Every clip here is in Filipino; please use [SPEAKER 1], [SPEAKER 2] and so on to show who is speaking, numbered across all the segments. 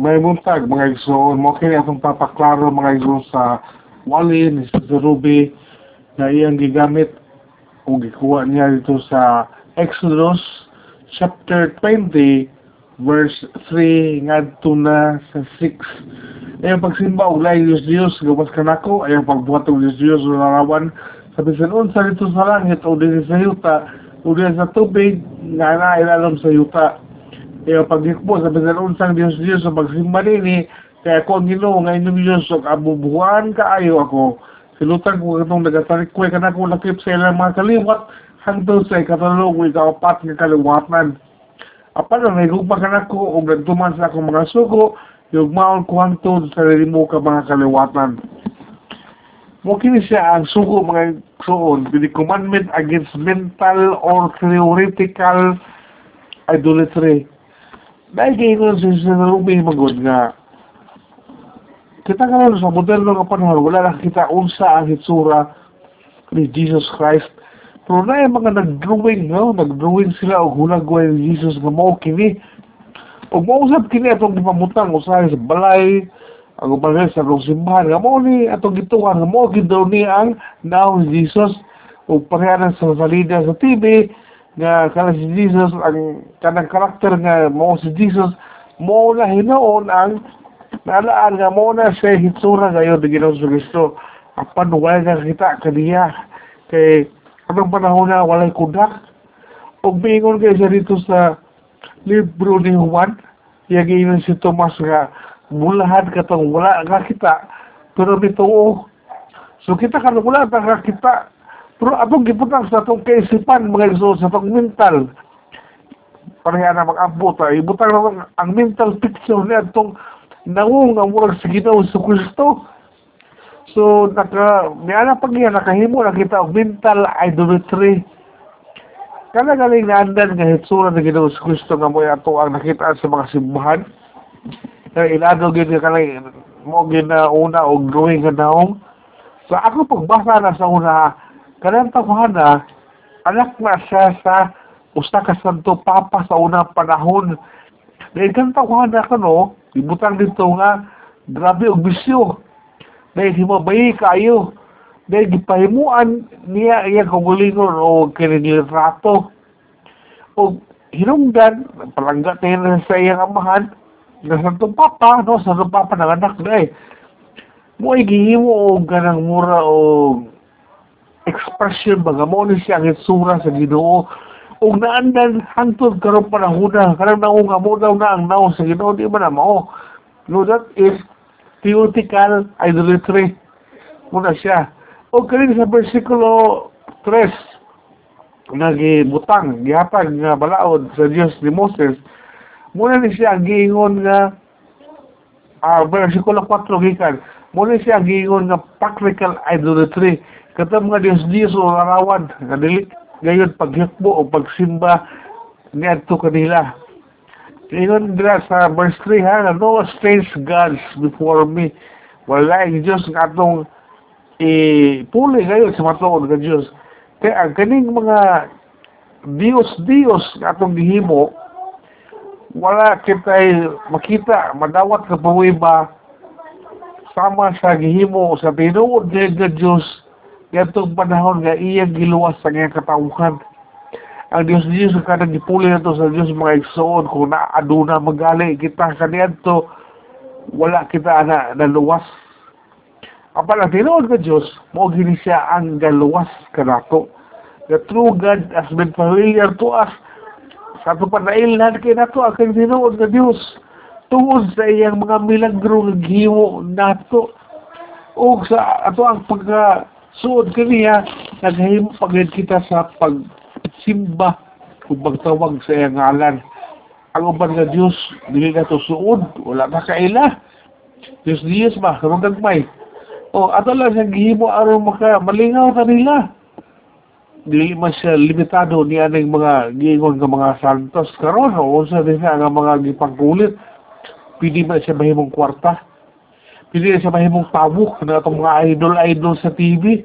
[SPEAKER 1] may buntag mga igsoon mo. Kini atong papaklaro mga igsoon sa wali ni sa Ruby na iyang gigamit o gikuha niya dito sa Exodus chapter 20 verse 3 ngadto na sa 6 ayang pagsimba og lain Diyos Diyos gawas kanako ayang pagbuhat og Diyos sa larawan sa bisan unsa dito sa langit o dito sa yuta o dito sa tubig nga na ilalim sa yuta kaya pagdikpo sa bisan unsang Diyos Diyos sa pagsimba nini kaya ang Ginoo nga inyong Diyos ug abubuhan kaayo ako. Silutan ko katong nagatarikwe kana ko lakip sa ilang mga kaliwat hangtod sa ikatalong ikapat nga kaliwatan. Apan na nagugma ka na ko o nagtuman sa akong mga sugo yung maon ko hangtod sa mo ka mga kaliwatan. Kini siya ang sugo mga suon. The commandment against mental or theoretical idolatry dahil kayo sa sinarumi magod nga. Kita ka lang sa moderno nga panahon wala na kita unsa ang hitsura ni Jesus Christ. Pero na yung mga nag-drawing no? nag-drawing sila og hulagway ni Jesus nga mao kini. Ug mausap kini atong gipamutang usahay sa balay ang ubalay sa atong simbahan nga mao ni atong gituan nga mao gid ni ang now Jesus ug pareha sa salida sa TV nga kana si Jesus ang kanang karakter nga mao si Jesus mo na hinoon ang Naalaan nga mo na siya hitsura ngayon ni Ginoong Kristo. Apan wala nga kita kaniya. Kay anong panahon na walay kudak. O bingon kayo siya dito sa libro ni Juan. Yagin si Tomas nga mulahan ka tong wala nga kita. Pero dito o. So kita ka wala nga kita. Pero atong giputang sa atong kaisipan mga iso sa atong mental. Pareha na mag-abot. Ibutang na ang mental picture niya atong nangung ang murag sa Ginoo sa Kristo. So naka niana pag niya nakahimo na kita og mental idolatry. Kana galing naandan nga hitsura ng Ginoo sa Kristo nga mo ato ang nakita sa mga simbahan. Kaya ilado gid ka kanang mo ginauna og drawing nga naong. So ako pagbasa na sa una kanang tawhana anak na siya sa usta ka santo papa sa unang panahon. Dahil kanang tawhana ka no, ibutang dito nga grabe og bisyo. Dahil himabay kayo. Dahil gipahimuan niya iya kagulingon o kinilitrato o hinungdan palangga tayo na sa iyang amahan na sa papa no sa papa ng anak na eh mo ay gihimo o ganang mura o expression baga mo ni siya ang itsura sa ginoo. Ug naandan hangtod karon panahon na kanang naong nga mo daw na ang naong sa Ginoo di ba na mao. No that is theoretical idolatry. Muna siya. O kani sa versikulo 3 nga gibutang gihatag nga balaod sa Dios ni Moses muna ni siya giingon nga ah versikulo 4 gikan muna siya giingon nga practical idolatry katong mga Dios Dios o larawan nga dili ngayon paghikbo o pagsimba niadto kanila. Ngayon dira sa verse 3 ha, na no strange gods before me. Wala ang Diyos nga atong ipuli ngayon sa matuod ng Diyos. Kaya ang kaning mga Diyos-Diyos nga atong gihimo, wala kita makita, madawat ka pawiba sama sa gihimo sa tinuod nga Diyos Yatong panahon nga iyang giluwas sa nga katawuhan. Ang Diyos Diyos ka nang gipuli na to sa Diyos mga igsoon kung na aduna magali kita kaniyan to wala kita na naluwas. Apan ang tinuod ka Diyos, mo gini siya ang galuwas ka nato. The true God has been familiar to us. Sa ito pa nailhan kay nato ang tinuod ka Diyos. Tungod sa iyang mga milagro nga gihiwo nato. O sa ato ang pagka suod kaniya naghahimo pagad kita sa pagsimba o pagtawag sa iyang ngalan. Ang uban nga Diyos, dili na to suod, wala na kaila. Diyos Diyos ba, karong gagmay. O, ato lang sa gihimo aron maka malingaw ta nila. Dili man siya limitado ni aning mga giingon nga mga santos karon o unsa din nga mga gipangkulit. Pili man siya mahimong kwarta. Pili na siya mahimong tawok na itong mga idol-idol sa TV.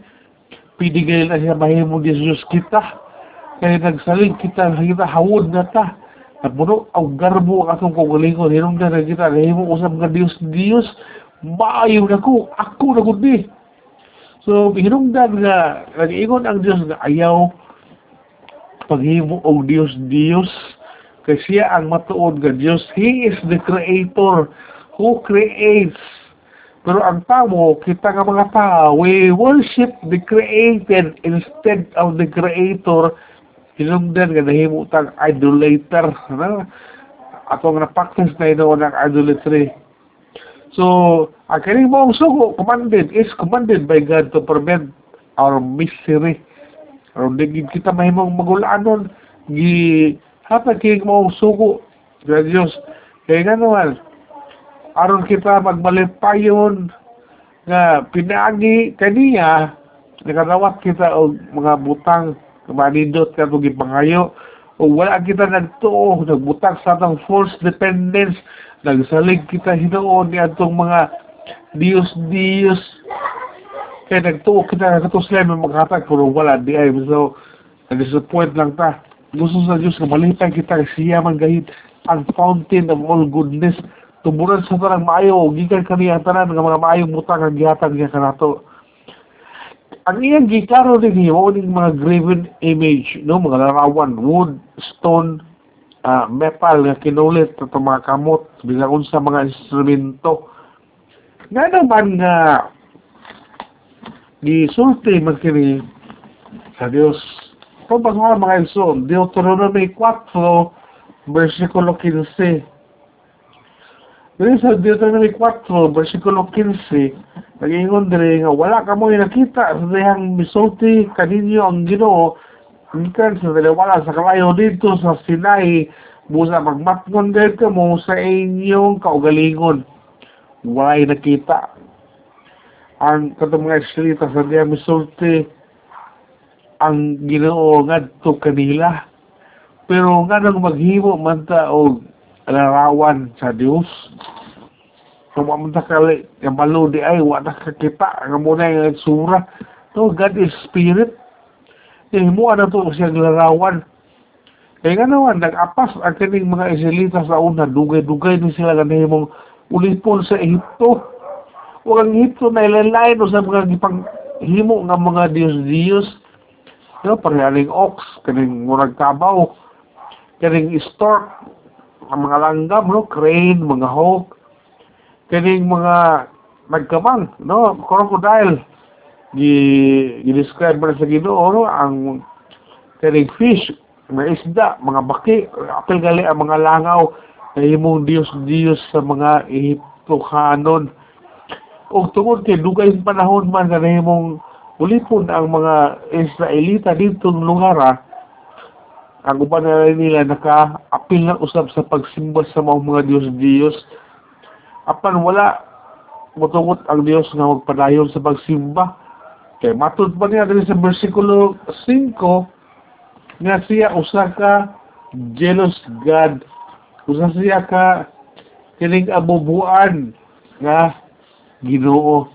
[SPEAKER 1] Pili ngayon na siya mahimong Jesus kita. Kaya nagsaling kita, kita hawod na ta. at puno ang garbo ang atong kaugalingon hinungdan na kita nahimo usab nga Dios Dios maayo na ko ako na ni so hinungdan nga nag-ingon ang Dios nga ayaw paghimo og Dios Dios kay siya ang matuod nga Dios he is the creator who creates pero ang tao, kita nga mga tao, we worship the created instead of the creator. Hinungdan nga nahimo tang idolater. Ano? Ato nga na-practice na inoon ang idolatry. So, ang kaning mong sugo, commanded, is commanded by God to prevent our misery. Pero di kita mahimong magulaanon, gi hatag kining mong sugo, sa Diyos. Kaya nga naman, aron kita magbalipayon nga pinaagi kaniya nakadawat kita og mga butang manindot ka ito gipangayo. O wala kita nagtuo nagbutang sa atong false dependence. Nagsalig kita hinoon ni atong mga Dios Dios kaya nagtuo kita kato sila may maghatag pero wala di ay so na-disappoint lang ta gusto sa Diyos nga malipay kita siya man gahit ang fountain of all goodness Tumuran sa tanang maayo, gikan kaniya tanan nga mga maayong butang ang gihatag niya kanato. Ang iyang gitaro din niya, ning mga graven image, no, mga larawan, wood, stone, uh, metal nga kinulit at mga kamot, bilang sa mga instrumento. Nga naman nga gisulti man kini sa Dios. Kung mga mga iso, Deuteronomy 4, versikulo 15, Dili sa Deuteronomy 4, versikulo 15, nag-ingon dire nga wala ka mo nakita sa dihang misulti kaninyo ang Ginoo gikan sa daliwala sa kalayo dito sa Sinai busa magmatngon gayud ka mo sa inyong kaugalingon. Walay nakita. Ang katong mga eksilita sa dihang misulti ang Ginoo ngadto kanila. Pero nga nang maghimo man ta og larawan sa Dios. Kung mamunta ka yung balo di ay, wala kakita. Ang muna yung sura. No, God is spirit. Yung mo ano to siyang larawan. Kaya nga naman, nag-apas ang kaning mga Israelita sa una, dugay-dugay din sila ganun mong ulipon sa Ehipto. O ang Ehipto na ilalain sa mga gipang himo nga mga Diyos-Diyos. No, parihaling ox, kaning murag kabaw, kaning stork, ang mga langgam, no? crane, mga hawk, kaning mga nagkamang, no? crocodile, gi-describe mo sa ginoo, no? ang kaning fish, mga isda, mga baki, apel gali ang mga langaw, na imong Diyos-Diyos sa mga Ehiptohanon. O tungod kay dugay panahon man na imong ulipon ang mga Israelita dito ng lugar, ang uban na nila naka-apil na usab sa pagsimba sa mga mga Diyos-Diyos. Apan wala mutungot ang Diyos nga magpadayon sa pagsimba. Kay matod pa niya dito sa versikulo 5 nga siya usa ka jealous God. Usa siya ka kining abubuan nga Ginoo.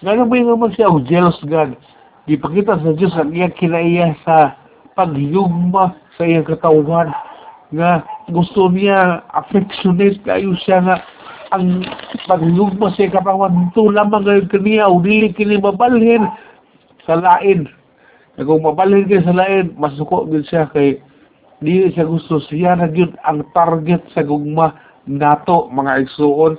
[SPEAKER 1] Naman naman siya og jealous God. Gipakita sa Diyos ang iyang kinaiya sa paghiyugma sa iyang katawan nga gusto niya affectionate kayo siya nga ang paghiyugma sa katawan. Dito lamang ngayon kaniya o dili kini mabalhin sa lain. Na kung mabalhin kayo sa lain masuko din siya kay dili siya gusto. Siya na yun ang target sa gugma nato mga igsuon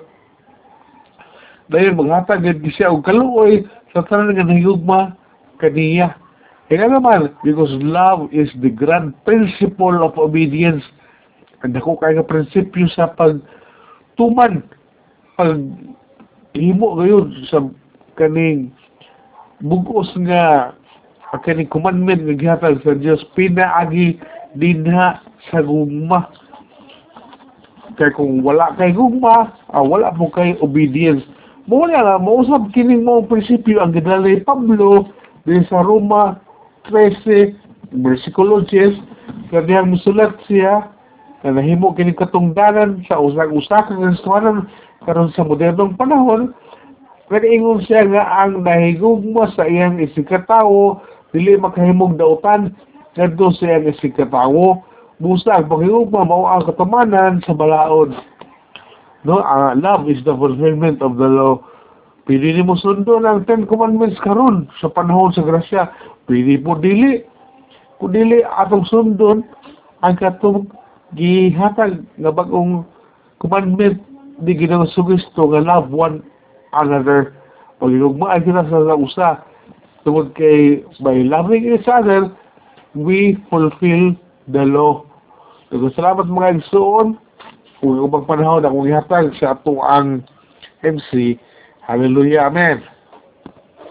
[SPEAKER 1] dahil maghatag siya og kaluoy sa tanan nga nahigugma kaniya kaya naman, because love is the grand principle of obedience. Ang dako kaya nga prinsipyo sa pagtuman, pag himo ngayon sa kaning bugos nga kaning commandment nga gihatag sa Dios pinaagi dinha sa gugma. Kaya kung wala kay gugma, ah, wala mo kay obedience. Mo na mausab kining mo prinsipyo ang gidala ni Pablo din sa Roma 13, versikulo 10, kaniyang musulat siya, na nahimo kini katungdanan sa usag-usa ka Kristohanan karon sa modernong panahon, pero ingon siya nga ang nahigugma sa iyang isikatawo, dili makahimog dautan, ngadto sa iyang isikatawo, Busa, paghiugma, mao ang katamanan sa balaod. No, ah, love is the fulfillment of the law. Pwede ni mo sundo ng Ten Commandments karon sa panahon sa grasya. Pwede po dili. Kung dili atong sundon ang katong gihatag nga bagong commandment di ginang sugisto nga love one another. Pag hinugmaan kita sa usa tungod kay by loving each other, we fulfill the law. So, salamat mga igsoon. Kung magpanahon akong ihatag sa ato MC. Hallelujah. Amen.